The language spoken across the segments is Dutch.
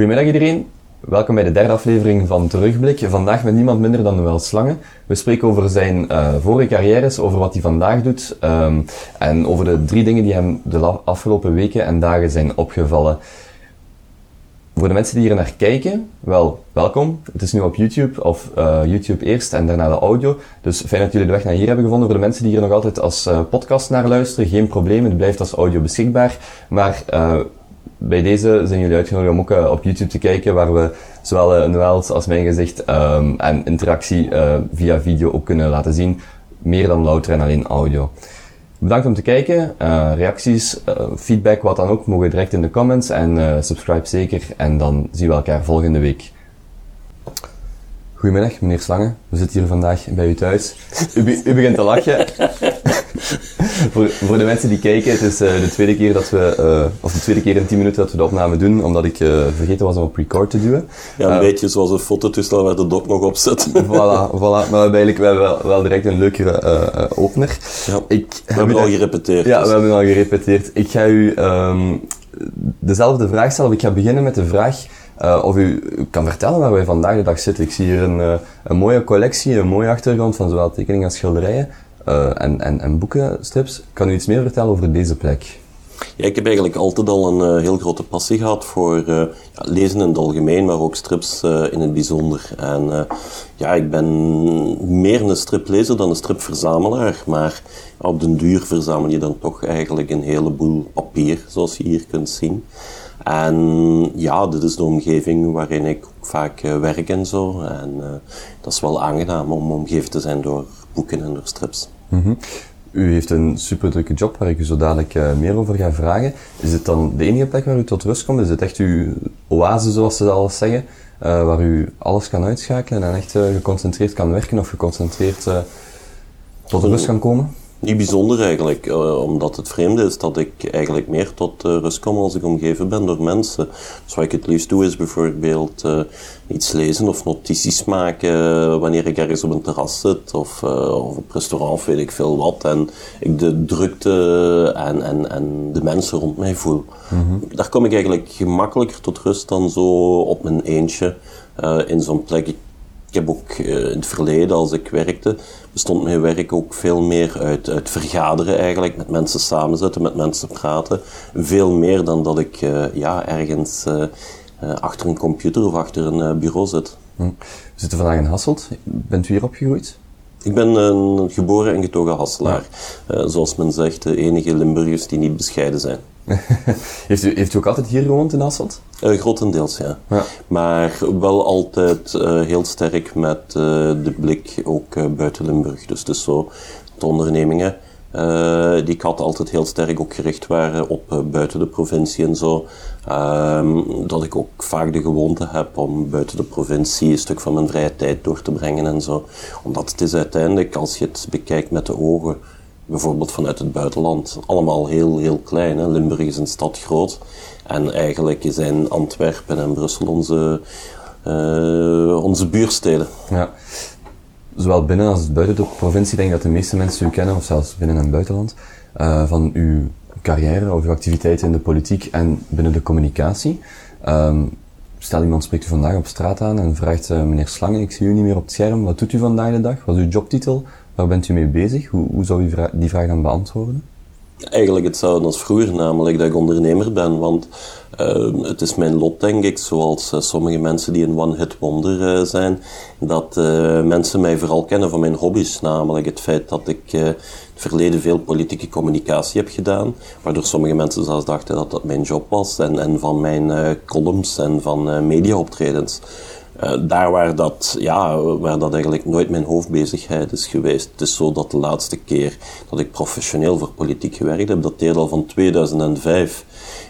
Goedemiddag iedereen. Welkom bij de derde aflevering van Terugblik. Vandaag met niemand minder dan Noël Slangen. We spreken over zijn uh, vorige carrières, over wat hij vandaag doet um, en over de drie dingen die hem de afgelopen weken en dagen zijn opgevallen. Voor de mensen die hier naar kijken, wel, welkom. Het is nu op YouTube, of uh, YouTube eerst en daarna de audio. Dus fijn dat jullie de weg naar hier hebben gevonden. Voor de mensen die hier nog altijd als uh, podcast naar luisteren, geen probleem. Het blijft als audio beschikbaar. Maar bij deze zijn jullie uitgenodigd om ook uh, op YouTube te kijken, waar we zowel uh, als mijn gezicht um, en interactie uh, via video ook kunnen laten zien. Meer dan louter en alleen audio. Bedankt om te kijken. reacties, feedback, wat dan ook, mogen direct in de comments. En subscribe zeker. En dan zien we elkaar volgende week. Goedemiddag, meneer Slangen. We zitten hier vandaag bij u thuis. U, u begint te lachen. voor, voor de mensen die kijken, het is uh, de tweede keer dat we, uh, of de tweede keer in 10 minuten dat we de opname doen, omdat ik uh, vergeten was om op record te duwen. Ja, een beetje zoals een fototoestel waar de dop nog op zit. voilà, voilà. Maar we hebben eigenlijk wel, wel direct een leukere opener. Ja, ik we hebben al gerepeteerd. Ja, dus. we hebben al gerepeteerd. Ik ga u um, dezelfde vraag stellen. Ik ga beginnen met de vraag uh, of u kan vertellen waar wij vandaag de dag zitten. Ik zie hier een, uh, een mooie collectie, een mooie achtergrond van zowel tekeningen als schilderijen uh, en, en, en boekenstrips. Kan u iets meer vertellen over deze plek? Ja, ik heb eigenlijk altijd al een heel grote passie gehad voor ja, lezen in het algemeen, maar ook strips in het bijzonder. En ja, ik ben meer een striplezer dan een stripverzamelaar, maar op den duur verzamel je dan toch eigenlijk een heleboel papier, zoals je hier kunt zien. En ja, dit is de omgeving waarin ik vaak werk en zo. En dat is wel aangenaam om omgeven te zijn door boeken en door strips. Mm -hmm. U heeft een super drukke job waar ik u zo dadelijk uh, meer over ga vragen. Is het dan de enige plek waar u tot rust komt? Is het echt uw oase, zoals ze alles zeggen? waar u alles kan uitschakelen en echt geconcentreerd kan werken of geconcentreerd tot rust kan komen? Niet bijzonder eigenlijk, uh, omdat het vreemde is dat ik eigenlijk meer tot uh, rust kom als ik omgeven ben door mensen. Dus wat ik het liefst doe is bijvoorbeeld uh, iets lezen of notities maken wanneer ik ergens op een terras zit of, of op restaurant, weet ik veel wat. En ik de drukte en, en, en de mensen rond mij voel. Mm -hmm. Daar kom ik eigenlijk gemakkelijker tot rust dan zo op mijn eentje in zo'n plek. Ik heb ook in het verleden, als ik werkte, bestond mijn werk ook veel meer uit, uit vergaderen eigenlijk, met mensen samenzitten, met mensen praten. Veel meer dan dat ik uh, ja, ergens uh, achter een computer of achter een bureau zit. Hm. We zitten vandaag in Hasselt. Bent u hier opgegroeid? Ik ben een geboren en getogen Hasselaar. Ja. zoals men zegt, de enige Limburgers die niet bescheiden zijn. heeft, u, heeft u ook altijd hier gewoond in Hasselt? Uh, grotendeels, ja. ja. Maar wel altijd uh, heel sterk met uh, de blik ook buiten Limburg. Dus, dus zo de ondernemingen die ik had altijd heel sterk ook gericht waren op buiten de provincie en zo. Ehm, dat ik ook vaak de gewoonte heb om buiten de provincie een stuk van mijn vrije tijd door te brengen en zo. Omdat het is uiteindelijk, als je het bekijkt met de ogen, bijvoorbeeld vanuit het buitenland. Allemaal heel, heel klein. Hè? Limburg is een stad groot. En eigenlijk zijn Antwerpen en Brussel onze, uh, onze buursteden. Ja. Zowel binnen als buiten de provincie denk ik dat de meeste mensen u kennen, of zelfs binnen en buitenland, uh, van uw carrière of uw activiteiten in de politiek en binnen de communicatie. Um, stel iemand spreekt u vandaag op straat aan en vraagt uh, meneer Slangen, ik zie u niet meer op het scherm, wat doet u vandaag de dag? Wat is uw jobtitel? Waar bent u mee bezig? Hoe, hoe zou u die vraag dan beantwoorden? Eigenlijk hetzelfde als vroeger, namelijk dat ik ondernemer ben. Want uh, het is mijn lot, denk ik, zoals uh, sommige mensen die een one-hit wonder uh, zijn, dat mensen mij vooral kennen van mijn hobby's. Namelijk het feit dat ik in het verleden veel politieke communicatie heb gedaan, waardoor sommige mensen zelfs dachten dat dat mijn job was, en, en van mijn columns en van mediaoptredens. Uh, daar waar dat, ja, waar dat eigenlijk nooit mijn hoofdbezigheid is geweest. Het is zo dat de laatste keer dat ik professioneel voor politiek gewerkt heb, dat deed al van 2005.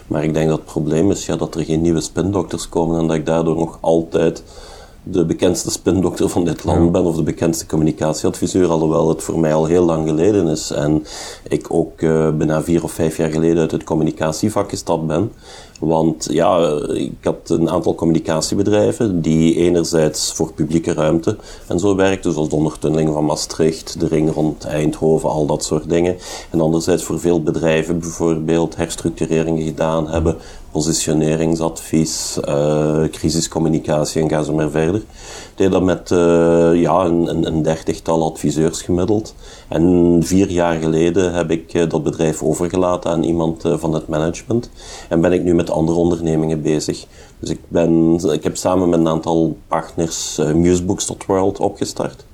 Maar ik denk dat het probleem is ja, dat er geen nieuwe spindokters komen en dat ik daardoor nog altijd de bekendste spindokter van dit land ben of de bekendste communicatieadviseur, alhoewel het voor mij al heel lang geleden is en ik ook uh, bijna vier of vijf jaar geleden uit het communicatievak gestapt ben. Want ja, ik had een aantal communicatiebedrijven die enerzijds voor publieke ruimte en zo werkten, zoals de ondertunneling van Maastricht, de ring rond Eindhoven, al dat soort dingen. En anderzijds voor veel bedrijven bijvoorbeeld herstructureringen gedaan hebben, positioneringsadvies, uh, crisiscommunicatie en ga zo maar verder. Ik deed dat met uh, ja, een, een, dertigtal adviseurs gemiddeld. En vier jaar geleden heb ik uh, dat bedrijf overgelaten aan iemand van het management. En ben ik nu met andere ondernemingen bezig. Dus ik, ben, ik heb samen met een aantal partners Musebooks.world opgestart.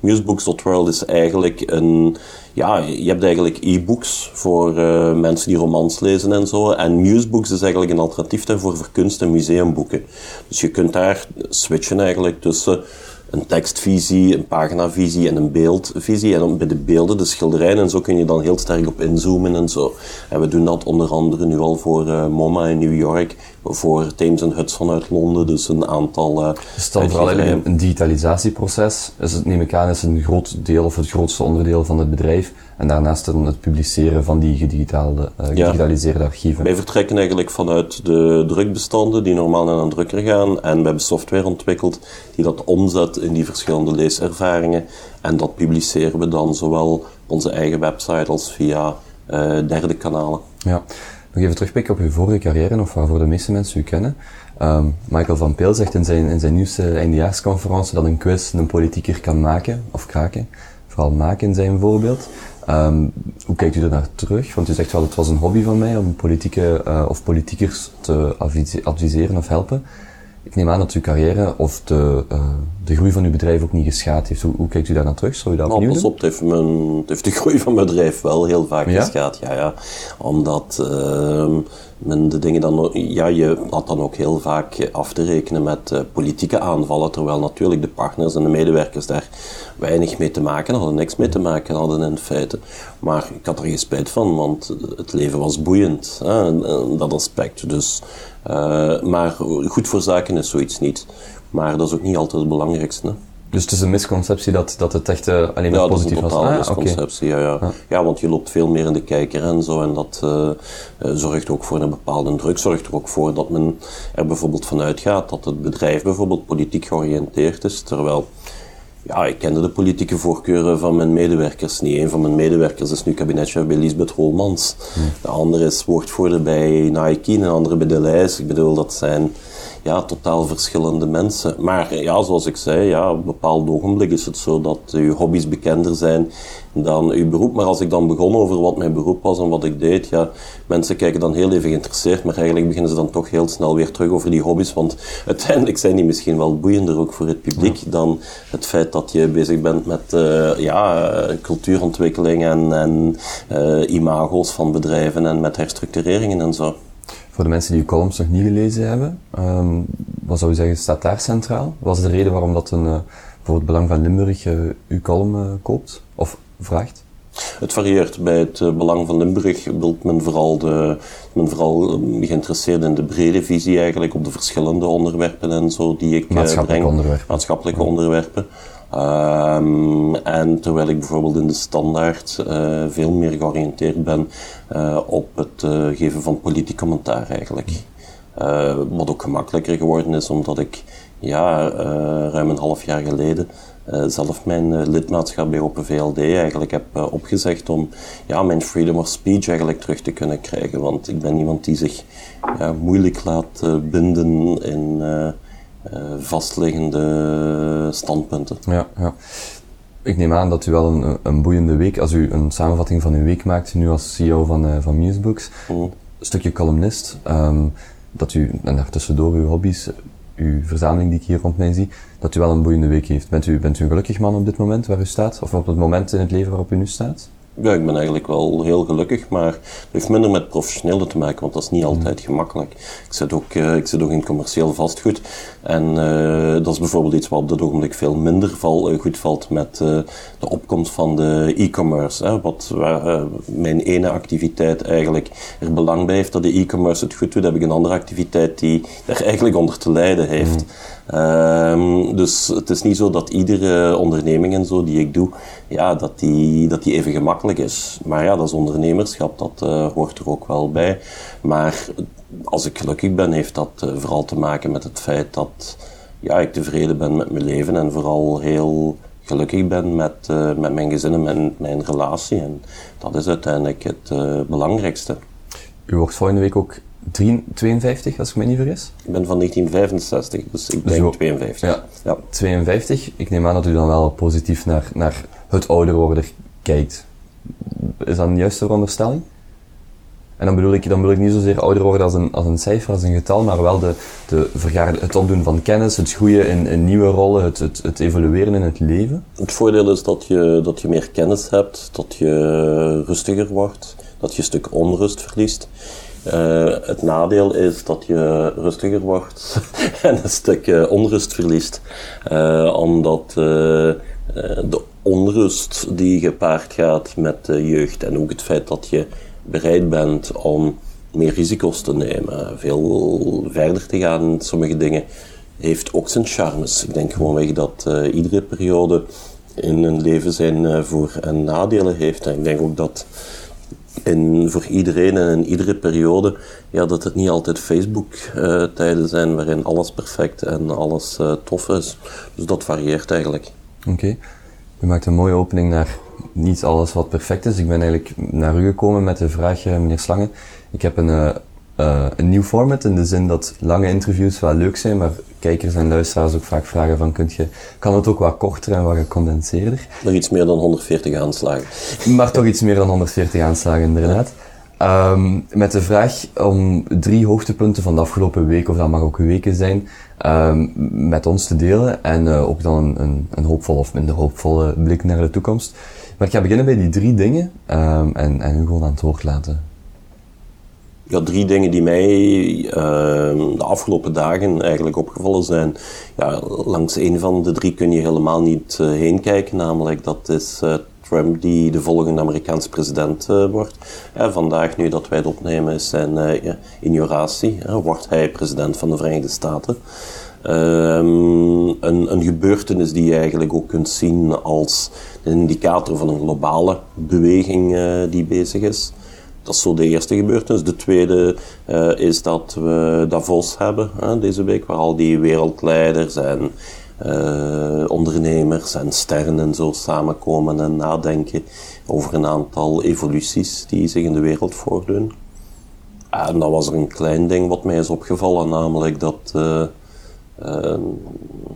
Musebooks.world is eigenlijk een, ja, je hebt eigenlijk e-books voor uh, mensen die romans lezen en zo. En Musebooks is eigenlijk een alternatief daarvoor voor kunst- en museumboeken. Dus je kunt daar switchen eigenlijk tussen een tekstvisie, een paginavisie en een beeldvisie. En bij de beelden, de schilderijen en zo kun je dan heel sterk op inzoomen en zo. En we doen dat onder andere nu al voor uh, MoMA in New York, voor Thames Hudson uit Londen, dus een aantal uh, dan vooral een, een digitalisatieproces. Is het, neem ik aan, is een groot deel of het grootste onderdeel van het bedrijf. En daarnaast dan het publiceren van die gedigitale, uh, gedigitaliseerde archieven. Wij vertrekken eigenlijk vanuit de drukbestanden die normaal naar een drukker gaan. En we hebben software ontwikkeld die dat omzet in die verschillende leeservaringen. En dat publiceren we dan zowel op onze eigen website als via uh, derde kanalen. Ja. Nog even terugpikken op uw vorige carrière, of waarvoor de meeste mensen u kennen. Um, Michael van Peel zegt in zijn, in zijn nieuwste eindejaarsconferentie dat een quiz een politieker kan maken, of kraken. Vooral maken zijn voorbeeld. Um, hoe kijkt u er naar terug? Want u zegt wel, het was een hobby van mij om politieke uh, of politiekers te adviseren of helpen. Ik neem aan dat uw carrière of de, uh, de groei van uw bedrijf ook niet geschaad heeft. Hoe, hoe kijkt u daar naar terug? Zou u dat nou, pas op, het heeft, mijn, het heeft de groei van mijn bedrijf wel heel vaak ja? geschaad. Ja, ja. Omdat uh, men de dingen dan... Ja, je had dan ook heel vaak af te rekenen met uh, politieke aanvallen, terwijl natuurlijk de partners en de medewerkers daar weinig mee te maken hadden, niks mee te maken hadden in feite. Maar ik had er geen spijt van, want het leven was boeiend, hè, dat aspect. Dus, uh, maar goed voor zaken is zoiets niet. Maar dat is ook niet altijd het belangrijkste. Hè. Dus het is een misconceptie dat, dat het echt uh, alleen maar ja, positief was? Ja, dat is een misconceptie, ah, ja, ja. ja. ja. want je loopt veel meer in de kijker en zo. En dat uh, zorgt ook voor een bepaalde druk. Zorgt er ook voor dat men er bijvoorbeeld vanuit gaat dat het bedrijf bijvoorbeeld politiek georiënteerd is. Terwijl ja, ik kende de politieke voorkeuren van mijn medewerkers niet. Een van mijn medewerkers is nu kabinetchef bij Lisbeth Holmans. Hmm. De andere is woordvoerder bij Nike en de andere bij Deleuze. Ik bedoel, dat zijn ja, totaal verschillende mensen. Maar ja, zoals ik zei, ja, op een bepaald ogenblik is het zo dat uw hobby's bekender zijn dan uw beroep. Maar als ik dan begon over wat mijn beroep was en wat ik deed, ja, mensen kijken dan heel even geïnteresseerd, maar eigenlijk beginnen ze dan toch heel snel weer terug over die hobby's. Want uiteindelijk zijn die misschien wel boeiender ook voor het publiek dan het feit dat je bezig bent met uh, ja, cultuurontwikkeling en, en uh, imago's van bedrijven en met herstructureringen en zo. Voor de mensen die uw columns nog niet gelezen hebben, um, wat zou u zeggen, staat daar centraal? Wat is de reden waarom dat een, uh, voor het Belang van Limburg uh, uw column uh, koopt of vraagt? Het varieert. Bij het Belang van Limburg wil men vooral, de, men vooral um, geïnteresseerd in de brede visie eigenlijk op de verschillende onderwerpen en zo die ik Maatschappelijke breng. Onderwerpen. Maatschappelijke ja. onderwerpen. Um, en terwijl ik bijvoorbeeld in de standaard uh, veel meer georiënteerd ben uh, op het uh, geven van politiek commentaar eigenlijk. wat ook gemakkelijker geworden is omdat ik ja, ruim een half jaar geleden zelf mijn lidmaatschap bij Open VLD eigenlijk heb opgezegd om ja, mijn freedom of speech eigenlijk terug te kunnen krijgen. Want ik ben iemand die zich moeilijk laat binden in vastliggende standpunten. Ja, ja. Ik neem aan dat u wel een, een boeiende week, als u een samenvatting van uw week maakt, nu als CEO van, uh, van Musebooks, mm. een stukje columnist, um, dat u, en daartussendoor uw hobby's, uw verzameling die ik hier rond mij zie, dat u wel een boeiende week heeft. Bent u, bent u een gelukkig man op dit moment waar u staat? Of op het moment in het leven waarop u nu staat? Ja, ik ben eigenlijk wel heel gelukkig, maar het heeft minder met professionele te maken, want dat is niet altijd gemakkelijk. Ik zit ook, uh, ik zit ook in commercieel vastgoed en uh, dat is bijvoorbeeld iets wat op dit ogenblik veel minder val, uh, goed valt met de opkomst van de e-commerce. Wat waar mijn ene activiteit eigenlijk er belang bij heeft dat de e-commerce het goed doet, heb ik een andere activiteit die er eigenlijk onder te lijden heeft. Mm. Um, dus het is niet zo dat iedere onderneming en zo die ik doe, ja, dat die, dat die even gemakkelijk is. Maar ja, dat is ondernemerschap, dat uh, hoort er ook wel bij. Maar als ik gelukkig ben, heeft dat uh, vooral te maken met het feit dat ja, ik tevreden ben met mijn leven en vooral heel gelukkig ben met, uh, met mijn gezin en mijn, mijn relatie. En dat is uiteindelijk het belangrijkste. U wordt volgende week ook 52, als ik me niet vergis. Ik ben van 1965, dus ik denk 52. Ja, ja, 52. Ik neem aan dat u dan wel positief naar, naar het ouder worden kijkt. Is dat een juiste veronderstelling? En dan bedoel ik, dan bedoel ik niet zozeer ouder worden als een, als een cijfer, als een getal, maar wel de, de het opdoen van kennis, het groeien in, in nieuwe rollen, het, het, het, evolueren in het leven. Het voordeel is dat je, dat je meer kennis hebt, dat je rustiger wordt, dat je een stuk onrust verliest. Uh, het nadeel is dat je rustiger wordt en een stuk uh, onrust verliest. Uh, omdat de onrust die gepaard gaat met de jeugd en ook het feit dat je bereid bent om meer risico's te nemen, veel verder te gaan in sommige dingen, heeft ook zijn charmes. Ik denk gewoonweg dat iedere periode in een leven zijn voor- en nadelen heeft. En ik denk ook dat in, voor iedereen en in iedere periode, ja, dat het niet altijd Facebook-tijden uh, zijn waarin alles perfect en alles tof is. Dus dat varieert eigenlijk. Oké. Okay. U maakt een mooie opening naar niet alles wat perfect is. Ik ben eigenlijk naar u gekomen met de vraag, eh, meneer Slangen. Ik heb een, uh, uh, een nieuw format in de zin dat lange interviews wel leuk zijn, maar kijkers en luisteraars ook vaak vragen van, kunt je, kan het ook wat korter en wat gecondenseerder? Nog iets meer dan 140 aanslagen. Maar toch iets meer dan 140 aanslagen, inderdaad. Um, met de vraag om drie hoogtepunten van de afgelopen week, of dat mag ook weken zijn, um, met ons te delen. En uh, ook dan een, een hoopvolle of minder hoopvolle blik naar de toekomst. Maar ik ga beginnen bij die drie dingen um, en, en u gewoon aan het woord laten. Ja, drie dingen die mij uh, de afgelopen dagen eigenlijk opgevallen zijn. Ja, langs een van de drie kun je helemaal niet uh, heen kijken, namelijk dat is uh, Trump die de volgende Amerikaanse president wordt. vandaag, nu dat wij het opnemen, is zijn inauguratie. wordt hij president van de Verenigde Staten. Um, een, een, gebeurtenis die je eigenlijk ook kunt zien als een indicator van een globale beweging die bezig is. Dat is zo de eerste gebeurtenis. De tweede uh, is dat we Davos hebben deze week, waar al die wereldleiders en uh, ondernemers en sterren en zo samenkomen en nadenken over een aantal evoluties die zich in de wereld voordoen. En dan was er een klein ding wat mij is opgevallen, namelijk dat uh,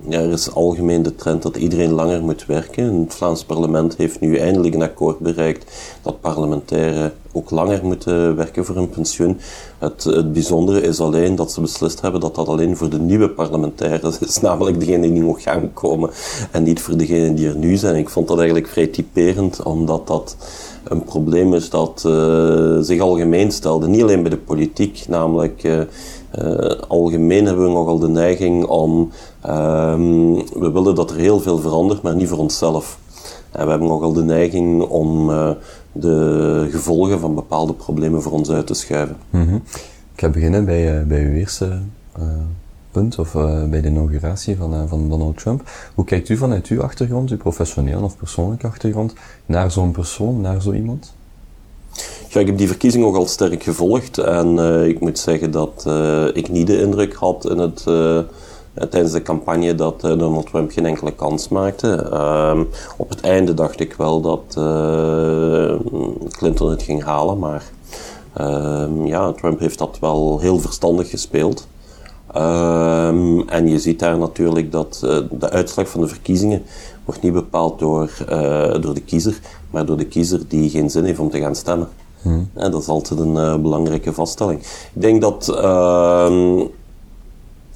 ja, er is algemeen de trend dat iedereen langer moet werken. Het Vlaams parlement heeft nu eindelijk een akkoord bereikt dat parlementairen ook langer moeten werken voor hun pensioen. Het, bijzondere is alleen dat ze beslist hebben dat dat alleen voor de nieuwe parlementairen is, namelijk degenen die nog gaan komen en niet voor degenen die er nu zijn. Ik vond dat eigenlijk vrij typerend, omdat dat een probleem is dat uh, zich algemeen stelde. Niet alleen bij de politiek, namelijk uh, uh, algemeen hebben we nogal de neiging om, um, we willen dat er heel veel verandert, maar niet voor onszelf. En we hebben nogal de neiging om de gevolgen van bepaalde problemen voor ons uit te schuiven. -hmm. Ik ga beginnen bij, bij uw eerste punt, of bij de inauguratie van, van Donald Trump. Hoe kijkt u vanuit uw achtergrond, uw professioneel of persoonlijke achtergrond, naar zo'n persoon, naar zo iemand? Ik heb die verkiezing ook al sterk gevolgd en uh, ik moet zeggen dat ik niet de indruk had in het, tijdens de campagne dat Donald Trump geen enkele kans maakte. Ehm, op het einde dacht ik wel dat Clinton het ging halen, maar ehm, ja, Trump heeft dat wel heel verstandig gespeeld. Um, en je ziet daar natuurlijk dat de uitslag van de verkiezingen wordt niet bepaald door, door de kiezer, maar door de kiezer die geen zin heeft om te gaan stemmen. En dat is altijd een uh, belangrijke vaststelling. Ik denk dat, uh,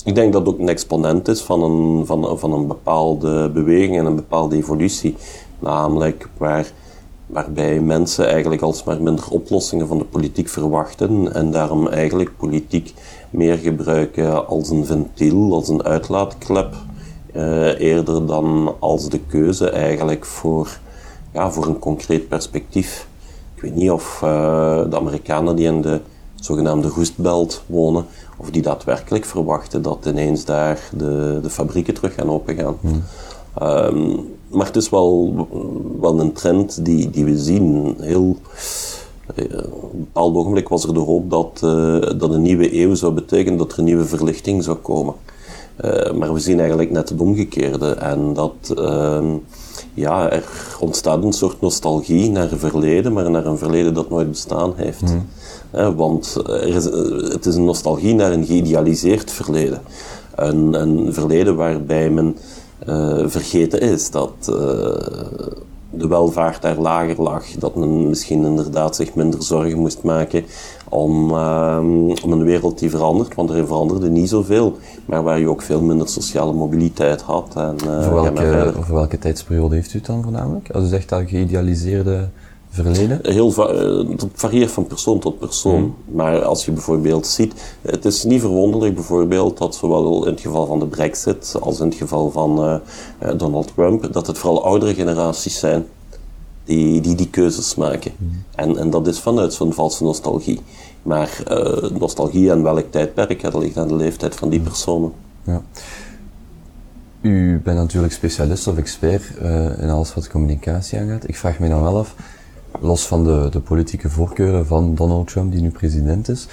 ik denk dat ook een exponent is van een, van, van een bepaalde beweging en een bepaalde evolutie. Namelijk waar, waarbij mensen eigenlijk alsmaar minder oplossingen van de politiek verwachten en daarom eigenlijk politiek meer gebruiken als een ventiel, als een uitlaatklep, uh, eerder dan als de keuze eigenlijk voor, ja, voor een concreet perspectief. Weet niet of uh, de Amerikanen die in de zogenaamde Roestbelt wonen, of die daadwerkelijk verwachten dat ineens daar de, de fabrieken terug gaan opengaan. Um, maar het is wel, wel een trend die, die we zien. Heel, op een bepaald ogenblik was er de hoop dat, uh, dat een nieuwe eeuw zou betekenen dat er een nieuwe verlichting zou komen. Uh, maar we zien eigenlijk net het omgekeerde. En dat uh, ja, er ontstaat een soort nostalgie naar een verleden, maar naar een verleden dat nooit bestaan heeft. Mm. want er is, het is een nostalgie naar een geïdealiseerd verleden. Een, een verleden waarbij men uh, vergeten is dat uh, de welvaart daar lager lag, dat men misschien inderdaad zich minder zorgen moest maken om, uh, om een wereld die verandert, want er veranderde niet zoveel, maar waar je ook veel minder sociale mobiliteit had. En, uh, voor, welke, voor welke tijdsperiode heeft u het dan voornamelijk? Als u zegt dat geïdealiseerde verleden? Heel eh, varieert van persoon tot persoon. Hmm. Maar als je bijvoorbeeld ziet, het is niet verwonderlijk bijvoorbeeld dat zowel in het geval van de Brexit als in het geval van uh, Donald Trump, dat het vooral oudere generaties zijn die die, die keuzes maken. Hmm. En, en dat is vanuit zo'n valse nostalgie. Maar uh, nostalgie en welk tijdperk, dat ligt aan de leeftijd van die hmm. personen. Ja. U bent natuurlijk specialist of expert uh, in alles wat communicatie aangaat. Ik vraag me dan wel af, los van de, de politieke voorkeuren van Donald Trump, die nu president is,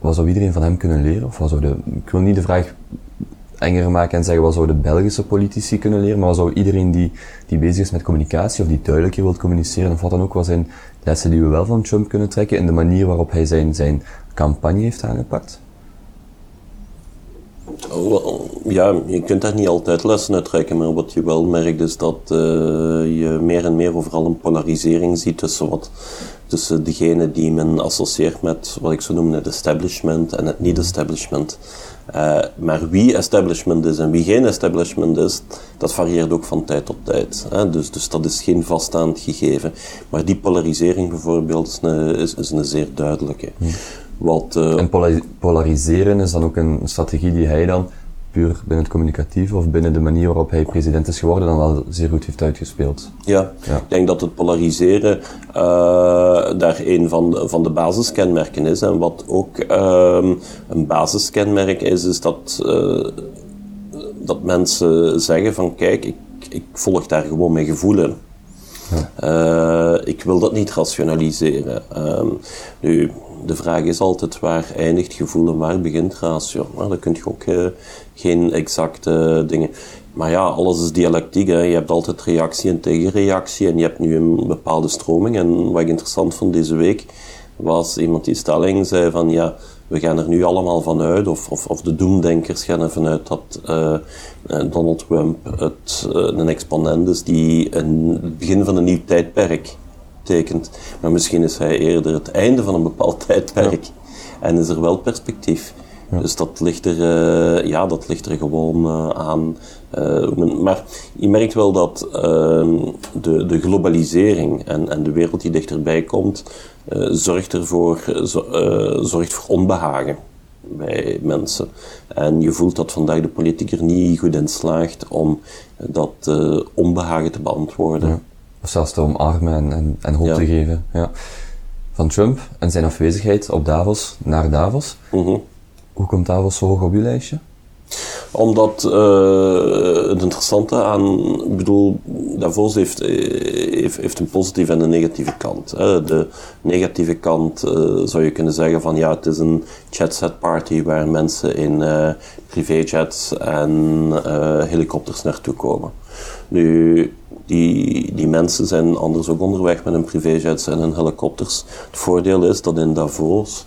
wat zou iedereen van hem kunnen leren? Of wat zou de, ik wil niet de vraag enger maken en zeggen wat zou de Belgische politici kunnen leren, maar wat zou iedereen die, die bezig is met communicatie of die duidelijker wil communiceren, of wat dan ook, wat zijn lessen die we wel van Trump kunnen trekken in de manier waarop hij zijn, zijn campagne heeft aangepakt? Oh, ja, je kunt daar niet altijd lessen uit trekken, maar wat je wel merkt is dat uh, je meer en meer overal een polarisering ziet tussen, wat, tussen degene die men associeert met wat ik zo noem het establishment en het niet-establishment. Uh, maar wie establishment is en wie geen establishment is, dat varieert ook van tijd tot tijd. Hè? Dus, dus dat is geen vaststaand gegeven. Maar die polarisering bijvoorbeeld is een, is een zeer duidelijke. Hm. Wat, uh, en polariseren is dan ook een strategie die hij dan puur binnen het communicatieve of binnen de manier waarop hij president is geworden dan wel zeer goed heeft uitgespeeld. Ja, ja. ik denk dat het polariseren uh, daar een van de, van de basiskenmerken is. En wat ook uh, een basiskenmerk is, is dat, uh, dat mensen zeggen van kijk, ik, ik volg daar gewoon mijn gevoel Ja. ik wil dat niet rationaliseren. Ehm, nu, de vraag is altijd waar eindigt gevoel en waar begint ratio. Maar dan kun je ook uh, geen exacte dingen. Maar ja, alles is dialectiek. Hè. Je hebt altijd reactie en tegenreactie. En je hebt nu een bepaalde stroming. En wat ik interessant vond deze week, was iemand die stelling zei van ja, we gaan er nu allemaal vanuit, of, of, of de doemdenkers gaan er vanuit dat uh, Donald Trump het, een exponent is die het begin van een nieuw tijdperk tekent. Maar misschien is hij eerder het einde van een bepaald tijdperk. En is er wel perspectief. Dus dat ligt er, uh, ja, dat ligt er gewoon uh, aan. Uh, maar je merkt wel dat ehm, de, de globalisering en, en de wereld die dichterbij komt, zorgt ervoor, zorgt voor onbehagen bij mensen. En je voelt dat vandaag de politiek er niet goed in slaagt om dat onbehagen te beantwoorden. Of zelfs te omarmen en, en, en hoop te geven. Ja. Van Trump en zijn afwezigheid op Davos naar Davos. Mhm. Hoe komt Davos zo hoog op uw lijstje? Omdat uh, het interessante aan, ik bedoel, Davos heeft, heeft, heeft een positieve en een negatieve kant. Hè. De negatieve kant uh, zou je kunnen zeggen van ja, het is een chatset party waar mensen in uh, privéjets en helikopters naartoe komen. Nu, die, die mensen zijn anders ook onderweg met hun privéjets en hun helikopters. Het voordeel is dat in Davos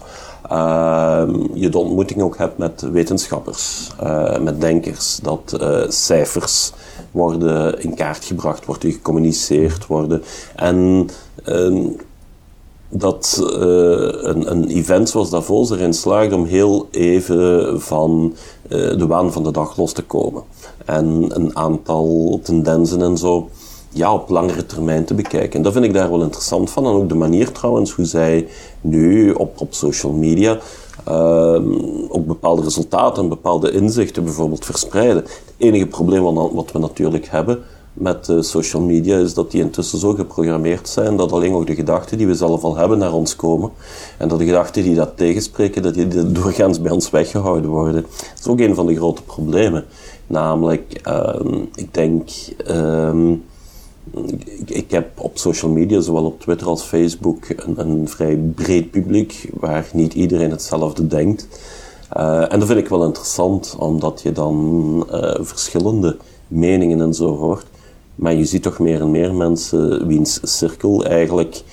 uh, je de ontmoeting ook hebt met wetenschappers, uh, met denkers, dat uh, cijfers worden in kaart gebracht, worden gecommuniceerd worden. En ehm, dat uh, een, een, event zoals Davos erin slaagt om heel even van de waan van de dag los te komen. En een aantal tendensen en zo ja, op langere termijn te bekijken. En dat vind ik daar wel interessant van. En ook de manier trouwens hoe zij nu op, op social media uh, ook bepaalde resultaten, bepaalde inzichten bijvoorbeeld verspreiden. Het enige probleem wat we natuurlijk hebben met uh, social media is dat die intussen zo geprogrammeerd zijn dat alleen nog de gedachten die we zelf al hebben naar ons komen. En dat de gedachten die dat tegenspreken, dat die doorgaans bij ons weggehouden worden. Dat is ook een van de grote problemen. Namelijk, uh, ik denk... Uh, ik, ik, heb op social media, zowel op Twitter als Facebook, een, een vrij breed publiek waar niet iedereen hetzelfde denkt. Uh, en dat vind ik wel interessant, omdat je dan uh, verschillende meningen en zo hoort. Maar je ziet toch meer en meer mensen wiens cirkel eigenlijk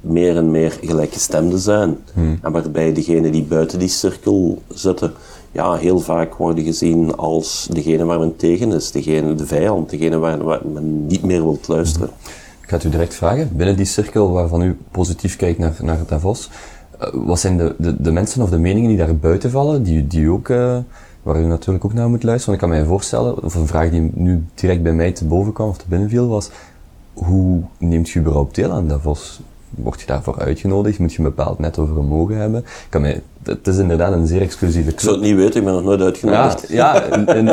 meer en meer gelijkgestemden zijn. En waarbij degenen die buiten die cirkel zitten, ja, heel vaak worden gezien als degene waar men tegen is, degene, de vijand, degene waar, men niet meer wilt luisteren. Ik ga het u direct vragen, binnen die cirkel waarvan u positief kijkt naar, naar Davos, uh, wat zijn de, de, de, mensen of de meningen die daar buiten vallen, die, die ook, uh, waar u natuurlijk ook naar moet luisteren? Want ik kan mij voorstellen, of een vraag die nu direct bij mij te boven kwam of te binnen viel, was, hoe neemt u überhaupt deel aan Davos? Word je daarvoor uitgenodigd? Moet je een bepaald net over vermogen hebben? Kan mij, het is inderdaad een zeer exclusieve club. Ik zou het niet weten, ik ben nog nooit uitgenodigd. Ja, ja en, en,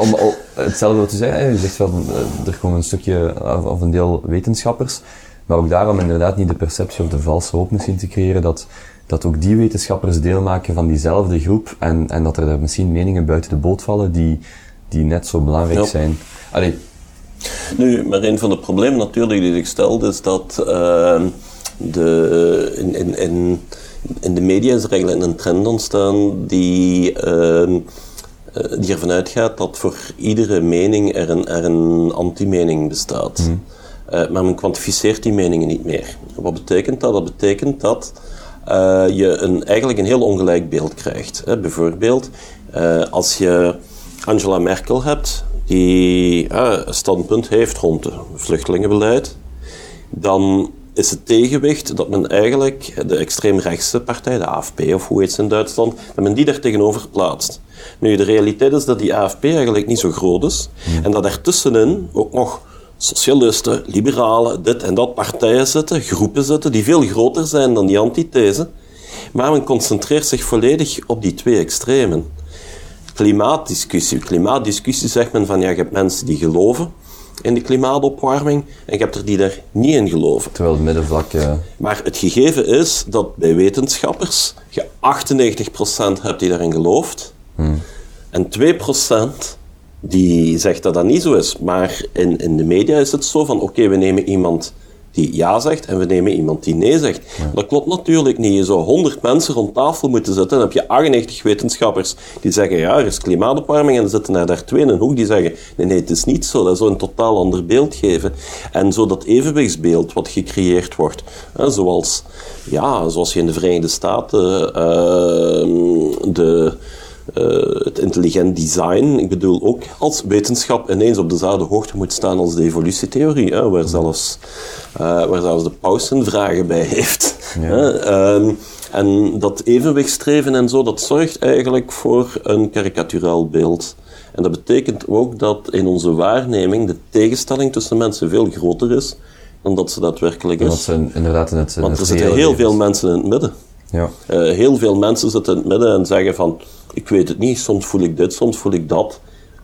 om, om, hetzelfde wat u zei, u zegt van, er komen een stukje, of een deel wetenschappers, maar ook daarom inderdaad niet de perceptie of de valse hoop misschien te creëren dat, dat ook die wetenschappers deel maken van diezelfde groep en, en dat er daar misschien meningen buiten de boot vallen die, die net zo belangrijk ja. zijn. Allee, nu, maar een van de problemen natuurlijk die zich stelt is dat uh, de, in, in, in, in de media is er eigenlijk een trend ontstaan die, uh, die ervan uitgaat dat voor iedere mening er een, er een anti-mening bestaat. Mm. Uh, maar men kwantificeert die meningen niet meer. Wat betekent dat? Dat betekent dat uh, je een, eigenlijk een heel ongelijk beeld krijgt. Hè? Bijvoorbeeld, als je Angela Merkel hebt, die een standpunt heeft rond het vluchtelingenbeleid, dan is het tegenwicht dat men eigenlijk de extreemrechtse partij, de AFP of hoe heet ze in Duitsland, dat men die daar tegenover plaatst. Nu, de realiteit is dat die AFP eigenlijk niet zo groot is en dat er tussenin ook nog socialisten, liberalen, dit en dat partijen zitten, groepen zitten, die veel groter zijn dan die antithese. Maar men concentreert zich volledig op die twee extremen. Klimaatdiscussie. Klimaatdiscussie zegt men van ja, je hebt mensen die geloven in de klimaatopwarming en je hebt er die daar niet in geloven. Terwijl het middenvlak... Uh... Maar het gegeven is dat bij wetenschappers je 98% hebt die daarin gelooft hmm. en 2% die zegt dat dat niet zo is. Maar in, in de media is het zo van oké, we nemen iemand die ja zegt en we nemen iemand die nee zegt. Dat klopt natuurlijk niet. Je zou 100 mensen rond tafel moeten zetten en dan heb je 98 wetenschappers die zeggen ja, er is klimaatopwarming en er zitten er daar twee in een hoek die zeggen nee, nee, het is niet zo. Dat zou een totaal ander beeld geven. En zo dat evenwichtsbeeld wat gecreëerd wordt, hè, zoals, ja, zoals je in de Verenigde Staten uh, de het intelligent design, ik bedoel ook als wetenschap ineens op dezelfde hoogte moet staan als de evolutietheorie, hè, waar, zelfs, uh, waar zelfs de paus zijn vragen bij heeft. Ja. Uh, en dat evenwichtstreven en zo, dat zorgt eigenlijk voor een karikaturaal beeld. En dat betekent ook dat in onze waarneming de tegenstelling tussen mensen veel groter is dan dat ze daadwerkelijk is. Dat ze inderdaad in het, in Want er zitten heel veel mensen in het midden. Ja. Uh, heel veel mensen zitten in het midden en zeggen van ik weet het niet, soms voel ik dit, soms voel ik dat.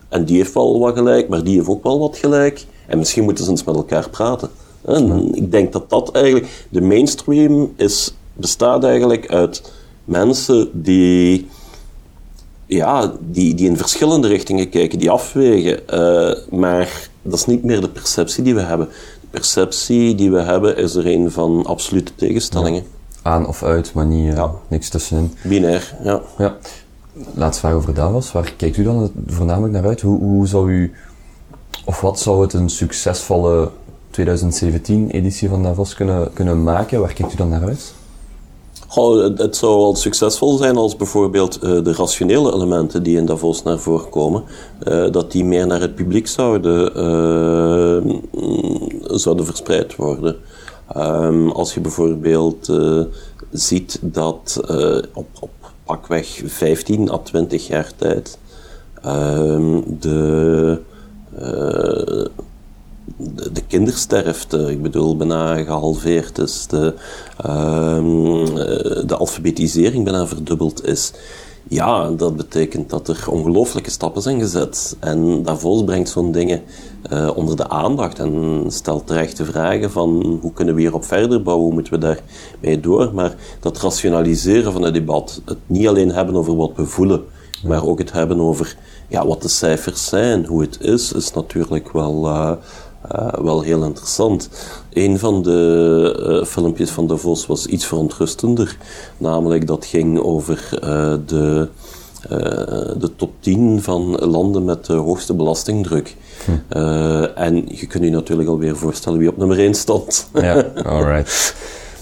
En die heeft wel wat gelijk, maar die heeft ook wel wat gelijk. En misschien moeten ze eens met elkaar praten. En ik denk dat dat eigenlijk, de mainstream is, bestaat eigenlijk uit mensen die, ja, die, die in verschillende richtingen kijken, die afwegen. Uh, maar dat is niet meer de perceptie die we hebben. De perceptie die we hebben is er een van absolute tegenstellingen. Aan of uit, maar niet, uh, ja. niks tussenin. Binair, ja. ja. Laatste vraag over Davos. Waar kijkt u dan voornamelijk naar uit? Hoe, hoe zou u, of wat zou het een succesvolle 2017-editie van Davos kunnen, kunnen maken? Waar kijkt u dan naar uit? Goh, het, zou wel succesvol zijn als bijvoorbeeld uh, de rationele elementen die in Davos naar voren komen, uh, dat die meer naar het publiek zouden, uh, zouden verspreid worden. Um, als je bijvoorbeeld ziet dat op, op pakweg 15 à 20 jaar tijd de, uh, de, de, kindersterfte, ik bedoel, bijna gehalveerd is, de, um, de alfabetisering bijna verdubbeld is. Ja, dat betekent dat er ongelooflijke stappen zijn gezet. En Davos brengt zo'n dingen uh, onder de aandacht en stelt terechte vragen van hoe kunnen we hierop verder bouwen, hoe moeten we daarmee door. Maar dat rationaliseren van het debat, het niet alleen hebben over wat we voelen, maar ook het hebben over ja, wat de cijfers zijn, hoe het is, is natuurlijk wel, uh, uh, wel heel interessant. Een van de uh, filmpjes van Davos was iets verontrustender, namelijk dat ging over de de top 10 van landen met de hoogste belastingdruk. Hm. en je kunt je natuurlijk alweer voorstellen wie op nummer 1 stond. ja, alright.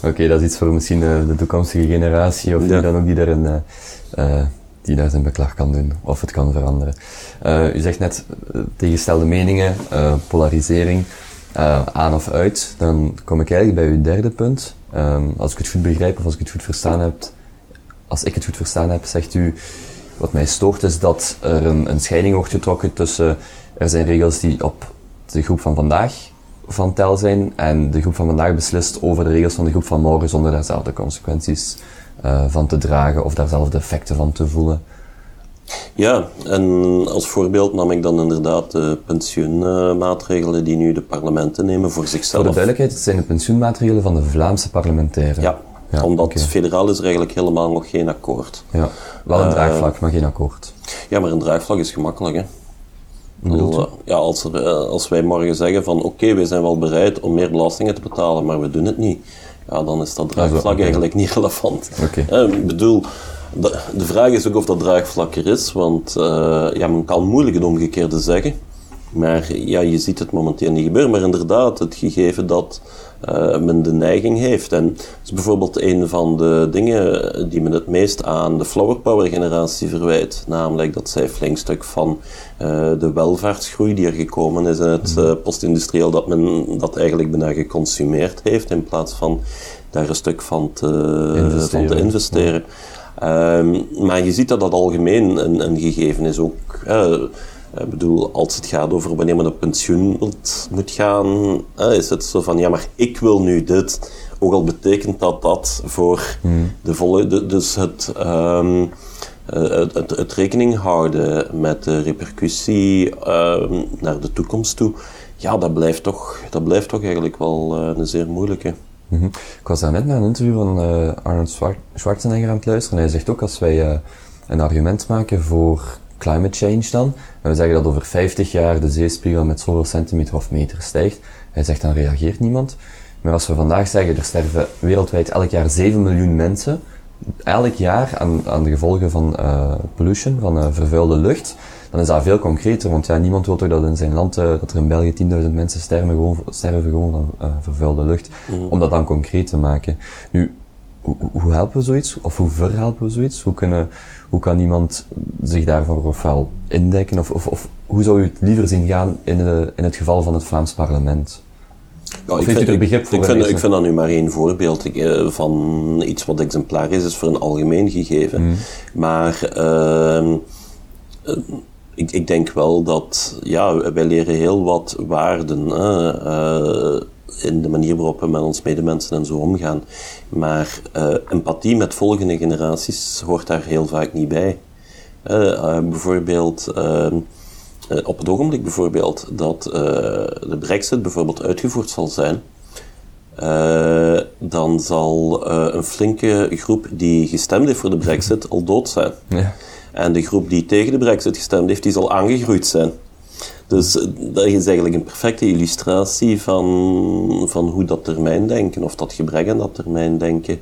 Oké, dat is iets voor misschien de, de toekomstige generatie, of die dan ook die daar, een, die daar zijn beklag kan doen, of het kan veranderen. Uh, u zegt net tegengestelde meningen, polarisering, aan of uit. Dan kom ik eigenlijk bij uw derde punt. Um, als ik het goed begrijp, of als ik het goed verstaan heb, als ik het goed verstaan heb, zegt u, wat mij stoort is dat er een, een scheiding wordt getrokken tussen, er zijn regels die op de groep van vandaag van tel zijn en de groep van vandaag beslist over de regels van de groep van morgen zonder daar zelf de consequenties uh, van te dragen of daar zelf de effecten van te voelen. Ja, en als voorbeeld nam ik dan inderdaad de pensioenmaatregelen die nu de parlementen nemen voor zichzelf. Voor de duidelijkheid, het zijn de pensioenmaatregelen van de Vlaamse parlementairen. Ja, ja omdat okay. federaal is er eigenlijk helemaal nog geen akkoord. Ja, wel een draagvlak, uh, maar geen akkoord. Ja, maar een draagvlak is gemakkelijk, hè. Eh, ja, als, er, eh, als wij morgen zeggen van oké, okay, wij zijn wel bereid om meer belastingen te betalen, maar we doen het niet, ja, dan is dat draagvlak eigenlijk niet relevant. Okay. ik bedoel, de, de, vraag is ook of dat draagvlak er is, want uh, ja, men kan moeilijk het omgekeerde zeggen. Maar ja, je ziet het momenteel niet gebeuren. Maar inderdaad, het gegeven dat uh, men de neiging heeft. En dat is bijvoorbeeld een van de dingen die men het meest aan de flower power generatie verwijt. Namelijk dat zij flink stuk van uh, de welvaartsgroei die er gekomen is in het uh, postindustrieel, dat men dat eigenlijk bijna geconsumeerd heeft in plaats van daar een stuk van te investeren. Van te investeren. Ja. Um, maar je ziet dat dat algemeen een, een gegeven is ook. Ik bedoel, als het gaat over wanneer men op pensioen moet gaan, is het zo van, ja, maar ik wil nu dit. Ook al betekent dat dat voor hmm. de volle... dus het, um, het, het, het, rekening houden met de repercussie um, naar de toekomst toe, ja, dat blijft toch, dat blijft toch eigenlijk wel een zeer moeilijke. Mm -hmm. Ik was daar net naar een interview van uh, Arnold Schwarzenegger aan het luisteren. En hij zegt ook, als wij uh, een argument maken voor climate change dan. En we zeggen dat over 50 jaar de zeespiegel met zoveel centimeter of meter stijgt. Hij zegt dan reageert niemand. Maar als we vandaag zeggen er sterven wereldwijd elk jaar 7 miljoen mensen, elk jaar aan, aan de gevolgen van uh, pollution, van uh, vervuilde lucht, dan is dat veel concreter. Want ja, niemand wil toch dat in zijn land, uh, dat er in België 10.000 mensen sterven gewoon, sterven gewoon van vervuilde lucht. Mm. Om dat dan concreet te maken. Nu, hoe, hoe helpen we zoiets? Of hoe verhelpen we zoiets? Hoe kunnen hoe kan iemand zich daarvoor ofwel indekken, of, of, of hoe zou u het liever zien gaan in, de, in het geval van het Vlaams parlement? Ja, ik, vind, ik, begrip ik, vind, ik vind dat nu maar één voorbeeld eh, van iets wat exemplarisch is voor een algemeen gegeven. Mm. Maar uh, ik, ik, denk wel dat ja, wij leren heel wat waarden. In de manier waarop we met ons medemensen en zo omgaan. Maar uh, empathie met volgende generaties hoort daar heel vaak niet bij. Uh, uh, bijvoorbeeld, op het ogenblik bijvoorbeeld, dat de brexit bijvoorbeeld uitgevoerd zal zijn, dan zal een flinke groep die gestemd heeft voor de brexit al dood zijn. Ja. En de groep die tegen de brexit gestemd heeft, die zal aangegroeid zijn. Dus eh, dat is eigenlijk een perfecte illustratie van, van hoe dat termijndenken, of dat gebrek aan dat termijndenken,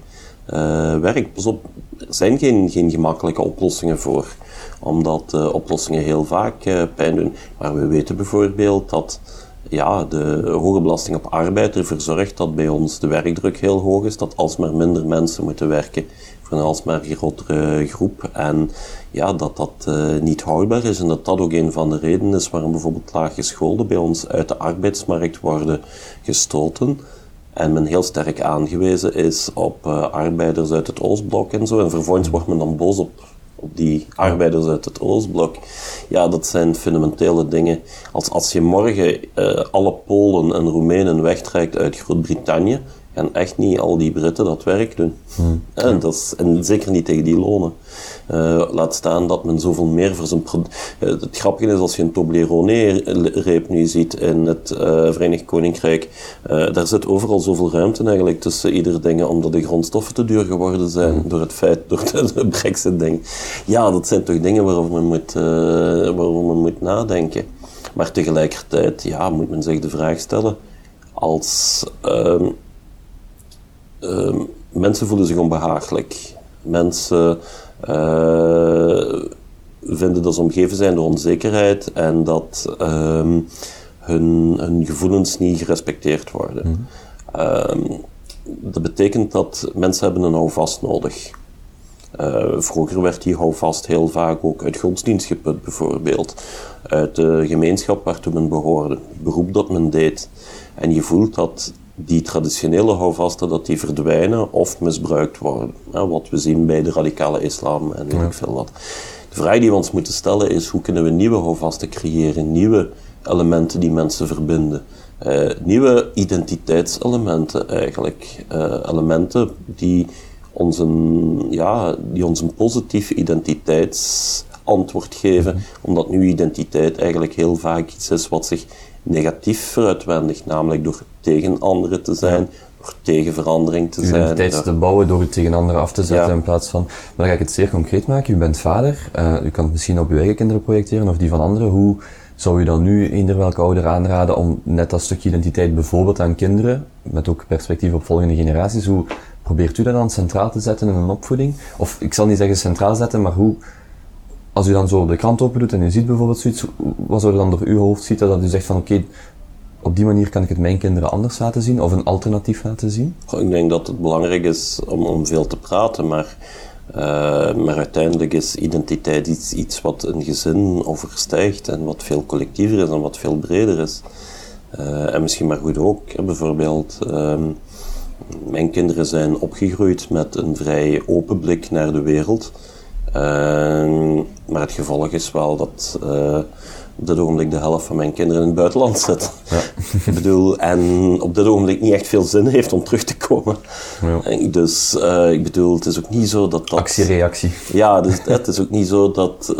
uh, werkt. Pas op, er zijn geen, geen gemakkelijke oplossingen voor, omdat uh, oplossingen heel vaak pijn doen. Maar we weten bijvoorbeeld dat ja, de hoge belasting op arbeid ervoor zorgt dat bij ons de werkdruk heel hoog is, dat alsmaar minder mensen moeten werken voor een alsmaar grotere groep. En ja, dat dat uh, niet houdbaar is en dat dat ook een van de redenen is waarom bijvoorbeeld laaggescholden bij ons uit de arbeidsmarkt worden gestoten. En men heel sterk aangewezen is op uh, arbeiders uit het Oostblok en zo. En vervolgens wordt men dan boos op, op die arbeiders uit het Oostblok. Ja, dat zijn fundamentele dingen. Als, als je morgen uh, alle Polen en Roemenen wegtrekt uit Groot-Brittannië, gaan echt niet al die Britten dat werk doen. Hmm. En, dat is, en zeker niet tegen die lonen. Uh, laat staan dat men zoveel meer voor zijn product... Uh, het grappige is, als je een Toblerone-reep nu ziet in het uh, Verenigd Koninkrijk, daar zit overal zoveel ruimte eigenlijk tussen ieder ding, omdat de grondstoffen te duur geworden zijn hmm. door het feit, door de, brexit-ding. Ja, dat zijn toch dingen waarover men moet, waarover men moet nadenken. Maar tegelijkertijd, ja, moet men zich de vraag stellen, als... Ehm, Ehm, mensen voelen zich onbehagelijk. Mensen uh, vinden dat ze omgeven zijn door onzekerheid en dat ehm, hun, hun gevoelens niet gerespecteerd worden. Ehm, dat betekent dat mensen hebben een houvast nodig. Uh, vroeger werd die houvast heel vaak ook uit godsdienst geput, bijvoorbeeld. Uit de gemeenschap waartoe men behoorde, het beroep dat men deed. En je voelt dat die traditionele houvasten dat die verdwijnen of misbruikt worden. wat we zien bij de radicale islam en weet ik veel wat. De vraag die we ons moeten stellen is hoe kunnen we nieuwe houvasten creëren, nieuwe elementen die mensen verbinden. Uh, nieuwe identiteitselementen eigenlijk. Uh, elementen die ons een, ja, die ons een positief identiteitsantwoord geven, mhm. omdat nu identiteit eigenlijk heel vaak iets is wat zich negatief veruitwendigt, namelijk door tegen anderen te zijn, door tegen verandering te zijn. Identiteit te bouwen door het tegen anderen af te zetten in plaats van... Maar dan ga ik het zeer concreet maken. U bent vader, uh, u kan het misschien op uw eigen kinderen projecteren of die van anderen. Hoe zou u dan nu eender welke ouder aanraden om net dat stukje identiteit bijvoorbeeld aan kinderen, met ook perspectief op volgende generaties, hoe probeert u dat dan centraal te zetten in een opvoeding? Of ik zal niet zeggen centraal zetten, maar hoe, als u dan zo de krant open doet en u ziet bijvoorbeeld zoiets, wat zou er dan door uw hoofd zitten dat u zegt van oké, op die manier kan ik het mijn kinderen anders laten zien of een alternatief laten zien? Ik denk dat het belangrijk is om, om veel te praten, maar, uh, maar uiteindelijk is identiteit iets, wat een gezin overstijgt en wat veel collectiever is en wat veel breder is. Uh, en misschien maar goed ook, bijvoorbeeld. Uh, mijn kinderen zijn opgegroeid met een vrij open blik naar de wereld. Uh, maar het gevolg is wel dat uh, op dit ogenblik de helft van mijn kinderen in het buitenland zit. Ja. ik bedoel, en op dit ogenblik niet echt veel zin heeft om terug te komen. Ja. Dus uh, ik bedoel, het is ook niet zo dat dat... Actie-reactie. Ja, dus, het is ook niet zo dat...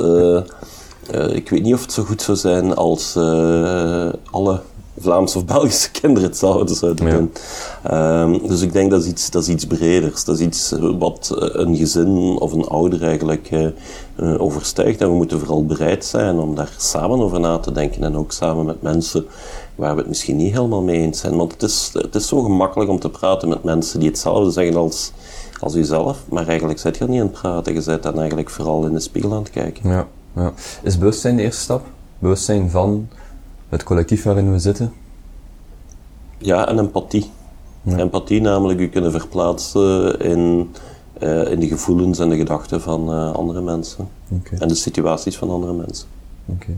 ik weet niet of het zo goed zou zijn als alle Vlaamse of Belgische kinderen het zouden, zouden doen. Um, dus ik denk dat is, iets, dat is iets breders. Dat is iets eh, wat eh, een gezin of een ouder eigenlijk uh, uh, overstijgt. En we moeten vooral bereid zijn om daar samen over na te denken. En ook samen met mensen waar we het misschien niet helemaal mee eens zijn. Want het is, het is zo gemakkelijk om te praten met mensen die hetzelfde zeggen als, als jezelf. Maar eigenlijk zit je niet aan het praten. Je zit dan eigenlijk vooral in de spiegel aan het kijken. Ja, ja. Is bewustzijn de eerste stap? Bewustzijn van het collectief waarin we zitten? Ja, en empathie. Empathie namelijk u kunnen verplaatsen in, uh, in de gevoelens en de gedachten van uh, andere mensen. Okay. En de situaties van andere mensen. Oké. Okay.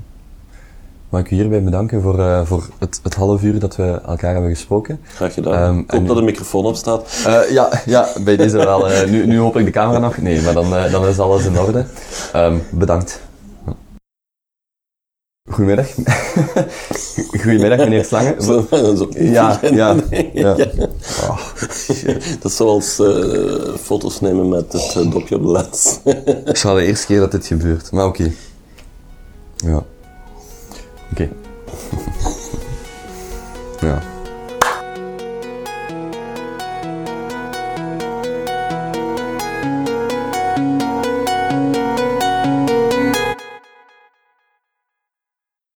Mag ik u hierbij bedanken voor, uh, voor het, het half uur dat we elkaar hebben gesproken. Graag gedaan. Um, ik hoop dat de microfoon op staat. ja, ja, bij deze wel. nu, nu hoop ik de camera nog. Nee, maar dan, dan is alles in orde. Um, bedankt. Goedemiddag. Goedemiddag, meneer Slangen. Zo, zo ja, ja, ja. Oh, dat is zoals uh, foto's nemen met het uh, dopje op de lens. Het is wel de eerste keer dat dit gebeurt, maar oké. Okay. Ja. Oké. Okay. ja.